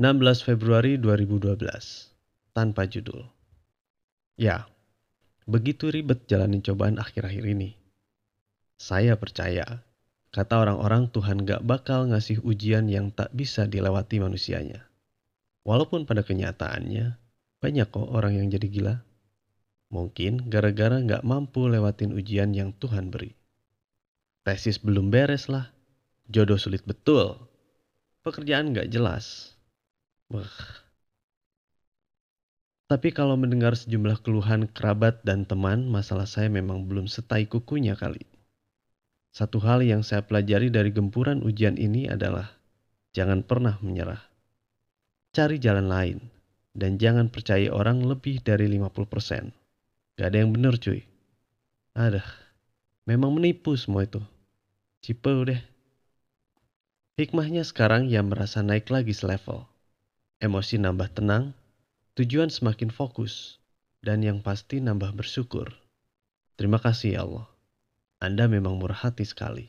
16 Februari 2012 Tanpa judul Ya, begitu ribet jalani cobaan akhir-akhir ini. Saya percaya, kata orang-orang Tuhan gak bakal ngasih ujian yang tak bisa dilewati manusianya. Walaupun pada kenyataannya, banyak kok orang yang jadi gila. Mungkin gara-gara gak mampu lewatin ujian yang Tuhan beri. Tesis belum beres lah, jodoh sulit betul, pekerjaan gak jelas. Wah. Tapi kalau mendengar sejumlah keluhan kerabat dan teman, masalah saya memang belum setai kukunya kali. Satu hal yang saya pelajari dari gempuran ujian ini adalah jangan pernah menyerah. Cari jalan lain dan jangan percaya orang lebih dari 50%. Gak ada yang bener cuy. Aduh, memang menipu semua itu. Cipe deh. Hikmahnya sekarang ia merasa naik lagi selevel. Emosi nambah tenang, tujuan semakin fokus, dan yang pasti nambah bersyukur. Terima kasih ya Allah. Anda memang murah hati sekali.